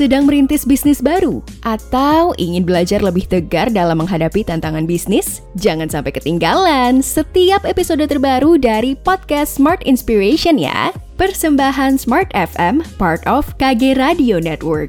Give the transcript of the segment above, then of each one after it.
Sedang merintis bisnis baru atau ingin belajar lebih tegar dalam menghadapi tantangan bisnis? Jangan sampai ketinggalan setiap episode terbaru dari podcast Smart Inspiration ya. Persembahan Smart FM, part of KG Radio Network.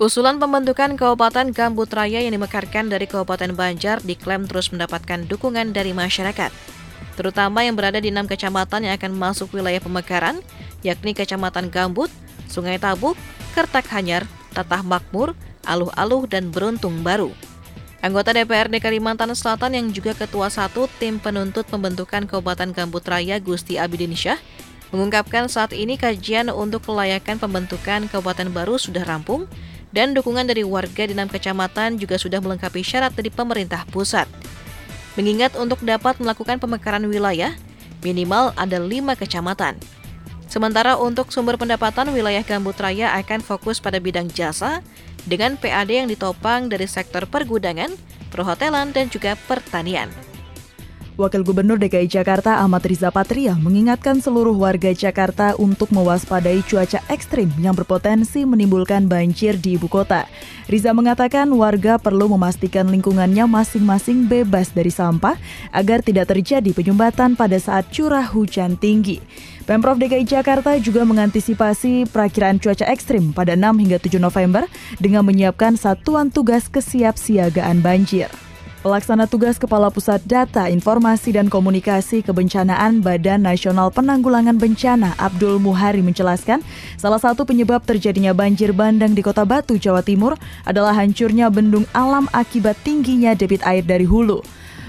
Usulan pembentukan Kabupaten Gambut Raya yang dimekarkan dari Kabupaten Banjar diklaim terus mendapatkan dukungan dari masyarakat, terutama yang berada di enam kecamatan yang akan masuk wilayah pemekaran, yakni Kecamatan Gambut, Sungai Tabuk, Kertak Hanyar, Tatah Makmur, Aluh-Aluh, dan Beruntung Baru. Anggota DPRD Kalimantan Selatan yang juga Ketua Satu Tim Penuntut Pembentukan Kabupaten Gambut Raya Gusti Abidin Syah mengungkapkan saat ini kajian untuk kelayakan pembentukan kabupaten baru sudah rampung dan dukungan dari warga di enam kecamatan juga sudah melengkapi syarat dari pemerintah pusat. Mengingat untuk dapat melakukan pemekaran wilayah, minimal ada lima kecamatan. Sementara untuk sumber pendapatan wilayah Gambut Raya akan fokus pada bidang jasa, dengan PAD yang ditopang dari sektor pergudangan, perhotelan, dan juga pertanian. Wakil Gubernur DKI Jakarta Ahmad Riza Patria mengingatkan seluruh warga Jakarta untuk mewaspadai cuaca ekstrim yang berpotensi menimbulkan banjir di ibu kota. Riza mengatakan warga perlu memastikan lingkungannya masing-masing bebas dari sampah agar tidak terjadi penyumbatan pada saat curah hujan tinggi. Pemprov DKI Jakarta juga mengantisipasi perakiraan cuaca ekstrim pada 6 hingga 7 November dengan menyiapkan satuan tugas kesiapsiagaan banjir. Pelaksana tugas Kepala Pusat Data, Informasi dan Komunikasi Kebencanaan Badan Nasional Penanggulangan Bencana Abdul Muhari menjelaskan, salah satu penyebab terjadinya banjir bandang di Kota Batu, Jawa Timur adalah hancurnya bendung alam akibat tingginya debit air dari hulu.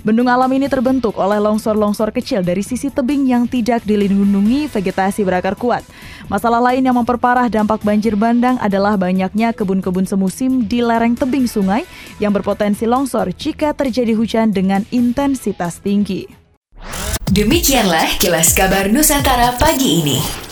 Bendung alam ini terbentuk oleh longsor-longsor kecil dari sisi tebing yang tidak dilindungi vegetasi berakar kuat. Masalah lain yang memperparah dampak banjir bandang adalah banyaknya kebun-kebun semusim di lereng tebing sungai yang berpotensi longsor jika terjadi hujan dengan intensitas tinggi. Demikianlah kilas kabar Nusantara pagi ini.